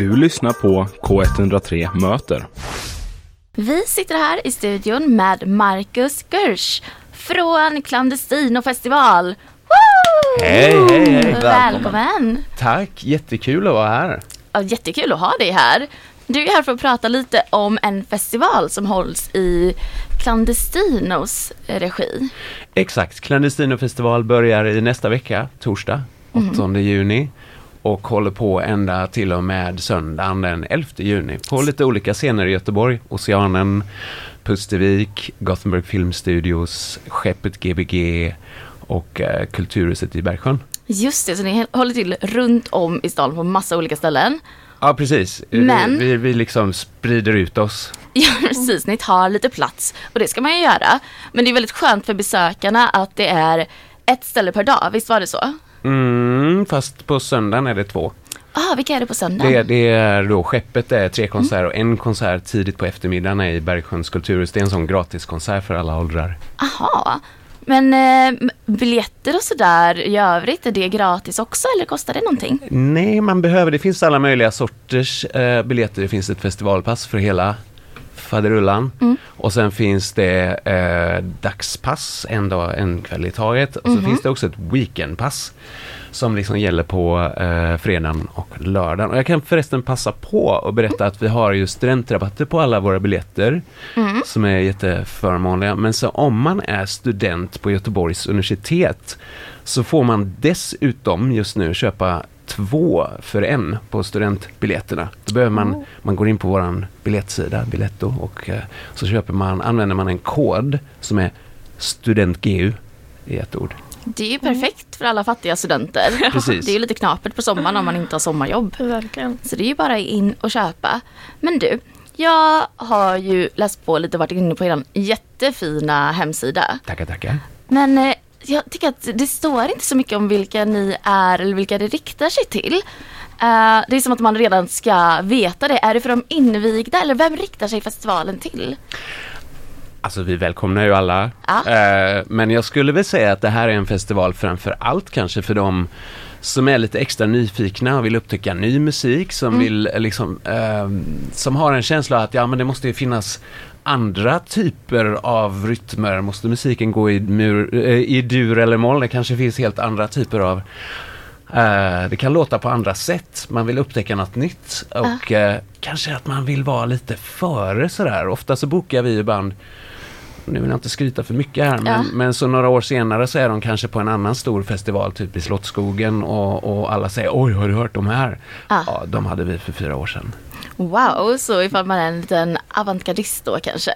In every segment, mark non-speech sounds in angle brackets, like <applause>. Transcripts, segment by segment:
Du lyssnar på K103 Möter. Vi sitter här i studion med Marcus Gersh från Clandestino festival. Hej, hej, hej. Välkommen! Tack, jättekul att vara här. Ja, jättekul att ha dig här. Du är här för att prata lite om en festival som hålls i Clandestinos regi. Exakt, Clandestino festival börjar i nästa vecka, torsdag, 8 juni och håller på ända till och med söndagen den 11 juni på lite olika scener i Göteborg, Oceanen, Pustervik, Gothenburg Filmstudios, Skeppet Gbg och eh, Kulturhuset i Bergsjön. Just det, så ni håller till runt om i stan på massa olika ställen. Ja, precis. Men- Vi, vi, liksom sprider ut oss. Ja, <laughs> precis. Ni tar lite plats och det ska man ju göra. Men det är väldigt skönt för besökarna att det är ett ställe per dag. Visst var det så? Mm, fast på söndagen är det två. Ah, vilka är det på söndagen? Det, det är då Skeppet, det är tre konserter och en konsert tidigt på eftermiddagen i Bergsjöns kulturhus. Det är en sån gratiskonsert för alla åldrar. Aha. Men eh, biljetter och sådär i övrigt, är det gratis också eller kostar det någonting? Nej, man behöver, det finns alla möjliga sorters eh, biljetter. Det finns ett festivalpass för hela faderullan. Och sen finns det eh, dagspass, en dag, en kväll i taget. Och så finns det också ett weekendpass som liksom gäller på eh, fredagen och lördagen. Och jag kan förresten passa på att berätta att vi har ju studentrabatter på alla våra biljetter som är jätteförmånliga. Men så om man är student på Göteborgs universitet så får man dessutom just nu köpa två för en på studentbiljetterna. Då behöver man, man går in på våran biljettsida, Biletto, och eh, så köper man, använder man en kod som är studentgu i ett ord. Det är ju perfekt för alla fattiga studenter. <laughs> Precis. Det är ju lite knapert på sommaren om man inte har sommarjobb. Verkligen. Så det är ju bara in och köpa. Men du, jag har ju läst på lite och varit inne på er jättefina hemsida. Tackar, tackar. Men eh, jag tycker att det står inte så mycket om vilka ni är eller vilka det riktar sig till. Eh, det är som att man redan ska veta det. Är det för de invigda eller vem riktar sig festivalen till? Alltså vi välkomnar ju alla. Ja. Eh, men jag skulle väl säga att det här är en festival framför allt kanske för de som är lite extra nyfikna och vill upptäcka ny musik, som vill eh, liksom, eh, som har en känsla att ja men det måste ju finnas andra typer av rytmer. Måste musiken gå i, mur, eh, i dur eller moll? Det kanske finns helt andra typer av eh, det kan låta på andra sätt. Man vill upptäcka något nytt och eh, kanske att man vill vara lite före sådär. Ofta så bokar vi ju band nu vill jag inte skryta för mycket här, men, men så några år senare så är de kanske på en annan stor festival, typ i Slottsskogen och, och alla säger oj, har du hört de här? Ja. Ja, de hade vi för fyra år sedan. Wow, så ifall man är en liten avantgardist då kanske?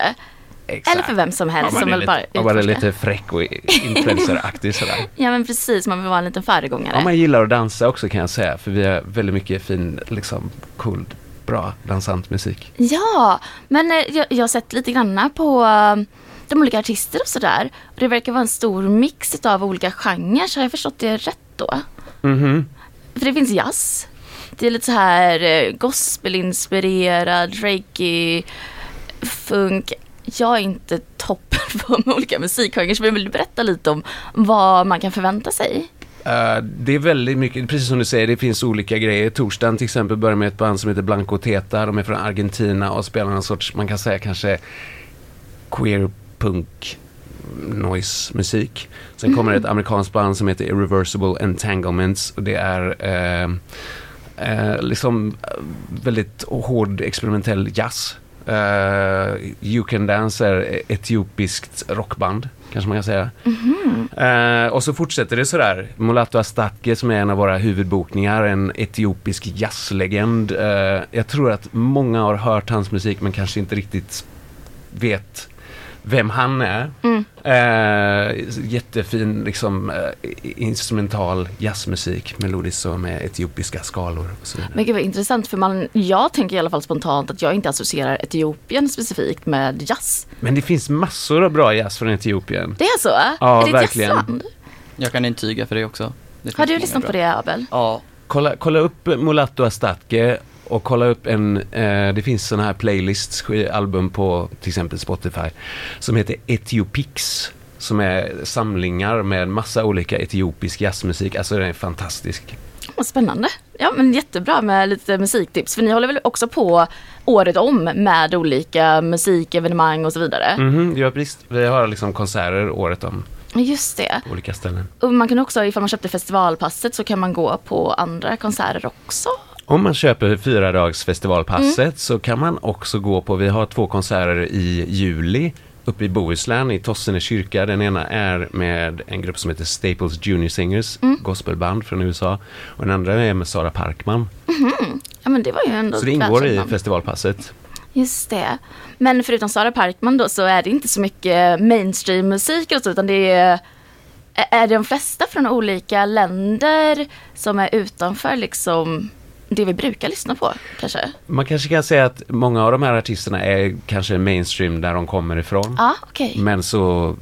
Exakt. Eller för vem som helst Ja, som vill bara lite, man är utforska. lite fräck och influenceraktig sådär. <laughs> Ja men precis, man vill vara en liten föregångare. Ja, man gillar att dansa också kan jag säga, för vi har väldigt mycket fin, liksom cool, bra dansant musik. Ja, men eh, jag, jag har sett lite grann på eh, de olika artister och sådär. Och det verkar vara en stor mix av olika genrer. Har jag förstått det rätt då? Mhm. För det finns jazz. Det är lite så här eh, gospelinspirerad, reggae, funk. Jag är inte toppen <laughs> på olika musikgenrer jag vill berätta lite om vad man kan förvänta sig. Eh, det är väldigt mycket, precis som du säger, det finns olika grejer. Torsdagen till exempel börjar med ett band som heter Blanco Teta. De är från Argentina och spelar en sorts, man kan säga kanske queer punk noise musik. Sen kommer ett amerikanskt band som heter Irreversible Entanglements och det är eh, eh, liksom eh, väldigt hård experimentell jazz. Eh, you Can Dance är etiopiskt rockband, kanske man kan säga. Eh, och så fortsätter det sådär. Mulato Astatke som är en av våra huvudbokningar, en etiopisk jazzlegend. Eh, jag tror att många har hört hans musik men kanske inte riktigt vet vem han är. Eh, jättefin liksom, eh, instrumental jazzmusik, melodiskt och med etiopiska skalor och så vidare. Men gud vad intressant för man, jag tänker i alla fall spontant att jag inte associerar Etiopien specifikt med jazz. Men det finns massor av bra jazz från Etiopien. Det är så? Ja, är det ett verkligen. jazzland? Jag kan intyga för det också. Det Har du lyssnat bra. på det Abel? Ja. Kolla, kolla upp Mulatto Astatke och kolla upp en, eh, det finns sådana här playlists, album på till exempel Spotify, som heter Etiopix. Som är samlingar med massa olika etiopisk jazzmusik. Alltså den är fantastisk. Vad spännande. Ja men jättebra med lite musiktips. För ni håller väl också på året om med olika musikevenemang och så vidare. Mhm, ja, visst. Vi har liksom konserter året om Just det. på olika ställen. Och man kan också, ifall man köpte festivalpasset så kan man gå på andra konserter också. Om man köper fyra dags festivalpasset Mm. så kan man också gå på, vi har två konserter i juli uppe i Bohuslän i Tossene kyrka. Den ena är med en grupp som heter Staples Junior Singers, Mm. gospelband från USA. Och den andra är med Sara Parkman. Ja men det var ju ändå Så det ingår i festivalpasset. Just det. Men förutom Sara Parkman då så är det inte så mycket mainstream-musik och så utan det är är det de flesta från olika länder som är utanför liksom det vi brukar lyssna på kanske? Man kanske kan säga att många av de här artisterna är kanske mainstream där de kommer ifrån. Ja, okej. Men så,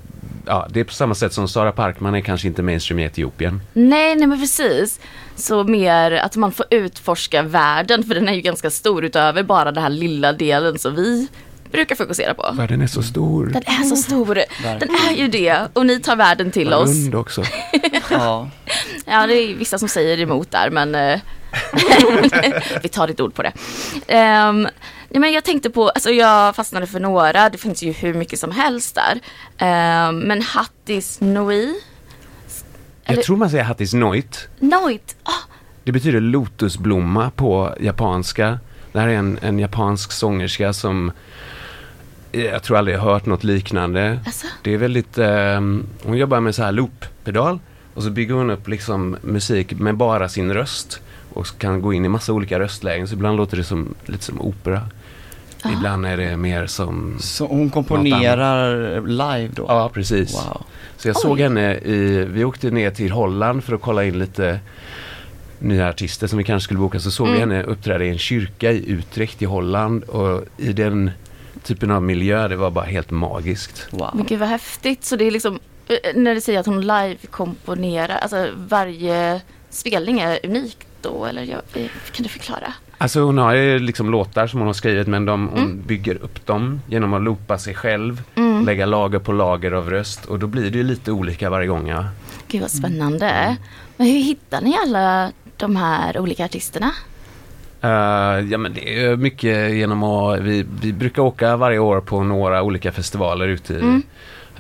ja, det är på samma sätt som Sara Parkman är kanske inte mainstream i Etiopien. Nej, nej men precis. Så mer att man får utforska världen för den är ju ganska stor utöver bara den här lilla delen som vi brukar fokusera på. Världen är så stor. Den är så stor. Den Verkligen. är ju det. Och ni tar världen till oss. Rund också. <laughs> Ja, Ja, det är vissa som säger emot där, men eh, <laughs> vi tar ditt ord på det. Um, nej, men jag tänkte på, alltså jag fastnade för några, det finns ju hur mycket som helst där. Ehm, men Hattis Noi, Jag tror man säger Hattis Noit. Noit, ah, Det betyder lotusblomma på japanska. Det här är en, en japansk sångerska som jag tror aldrig jag hört något liknande. alltså, Det är väldigt, ehm, hon jobbar med så här looppedal och så bygger hon upp liksom musik med bara sin röst och så kan gå in i massa olika röstlägen. Så ibland låter det som, lite som opera. Ah. Ibland är det mer som, så hon komponerar live då? ja precis. Wow. Så jag Oj. såg henne i, vi åkte ner till Holland för att kolla in lite nya artister som vi kanske skulle boka. Så såg vi Mm. henne uppträda i en kyrka i Utrecht i Holland och i den typen av miljö, det var bara helt magiskt. men wow. gud vad häftigt. Så det är liksom, eh, när du säger att hon live-komponerar, alltså varje spelning är unik då, eller jag, eh, kan du förklara? Alltså hon har ju liksom låtar som hon har skrivit men de, hon Mm. bygger upp dem genom att loopa sig själv, Mm. lägga lager på lager av röst och då blir det ju lite olika varje gång. Ja. Gud vad spännande. Men hur hittar ni alla de här olika artisterna? Eh, ja men det är mycket genom att, vi, vi brukar åka varje år på några olika festivaler ute i, Mm.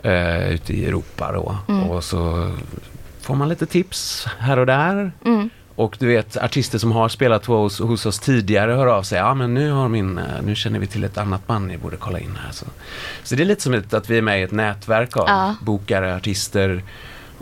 eh, ute i Europa då. Mm. Och så får man lite tips här och där. Mm. Och du vet artister som har spelat hos, hos oss tidigare hör av sig. Ja men nu har min, eh, nu känner vi till ett annat band ni borde kolla in här. Så, så det är lite som ett, att vi är med i ett nätverk av Ja. bokare, artister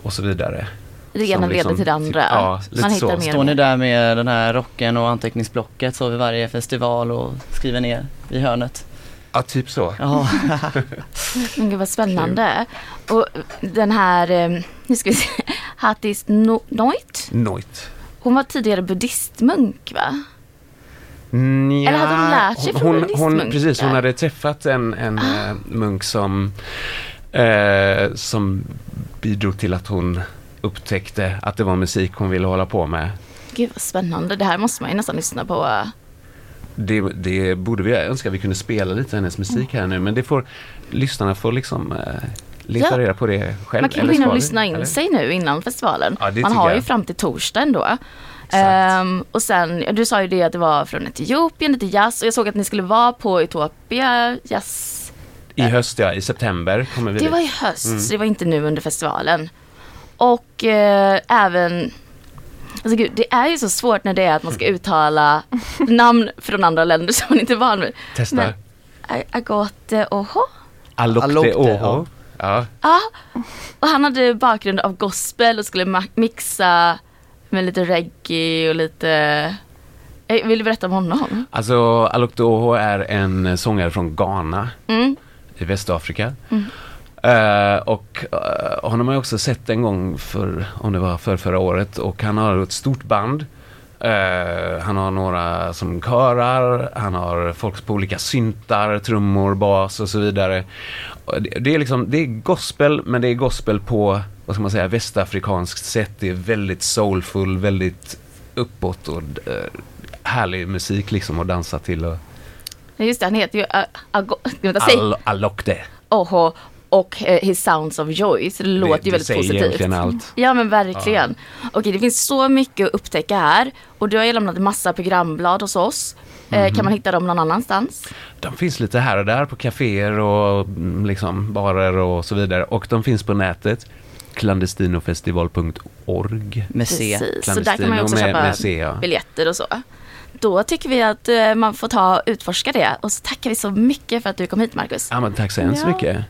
och så vidare. Det ena leder liksom- till det andra. ja, lite Man hittar så. mer Står ni där med den här rocken och anteckningsblocket så vid varje festival och skriver ner i hörnet? Ja, typ så. Ja, <laughs> Men gud vad spännande. Och den här, eh, nu ska vi se, <laughs> Hattis no- Noit. Noit. Hon var tidigare buddhistmunk va? Nja, Eller hade hon lärt sig från hon, hon? Precis, hon hade träffat en, en Ah. eh, munk som, eh, som bidrog till att hon upptäckte att det var musik hon ville hålla på med. Gud vad spännande. Det här måste man ju nästan lyssna på. Det, det borde vi önska vi kunde spela lite hennes musik här nu men det får lyssnarna får liksom eh, leta Ja. reda på det själv. Man kan gå in och lyssna in Eller? sig nu innan festivalen. Ja, man har jag. ju fram till torsdag ändå. Ehm, och sen, du sa ju det att det var från Etiopien, lite jazz och jag såg att ni skulle vara på Utopia Jazz. I höst ja, i september kommer vi Det dit. var i höst, Mm. så det var inte nu under festivalen. Och eh, även, alltså gud, det är ju så svårt när det är att man ska uttala namn från andra länder som man inte är van vid. Testa. Men- A- Agote Oho? Alokte Oho. Ja. Ja, och han hade bakgrund av gospel och skulle mixa med lite reggae och lite... Eh, Vill du berätta om honom? Alltså Alokte Oho är en sångare från Ghana Mm. i Västafrika. Mm. Eh, och eh, honom har jag också sett en gång för, om det var för förra året och han har ett stort band. Eh, han har några som körar, han har folk på olika syntar, trummor, bas och så vidare. Det, det är liksom, det är gospel men det är gospel på, vad ska man säga, västafrikanskt sätt. Det är väldigt soulful, väldigt uppåt och härlig musik liksom att dansa till. Och, Just det, han heter ju Al- Alokte. Oho. Och eh, His Sounds of Joy. Så det låter ju väldigt säger positivt. egentligen allt. Ja men verkligen. Okej det finns så mycket att upptäcka här. Och du har ju lämnat massa programblad hos oss. Eh, Mhm. kan man hitta dem någon annanstans? De finns lite här och där på kaféer och mm, liksom barer och så vidare. Och de finns på nätet. clandestinofestival.org Med C. Precis. Så där kan man ju också med- köpa med C, ja. biljetter och så. Då tycker vi att eh, man får ta och utforska det. Och så tackar vi så mycket för att du kom hit Marcus. Ja, men tack så hemskt Ja. mycket.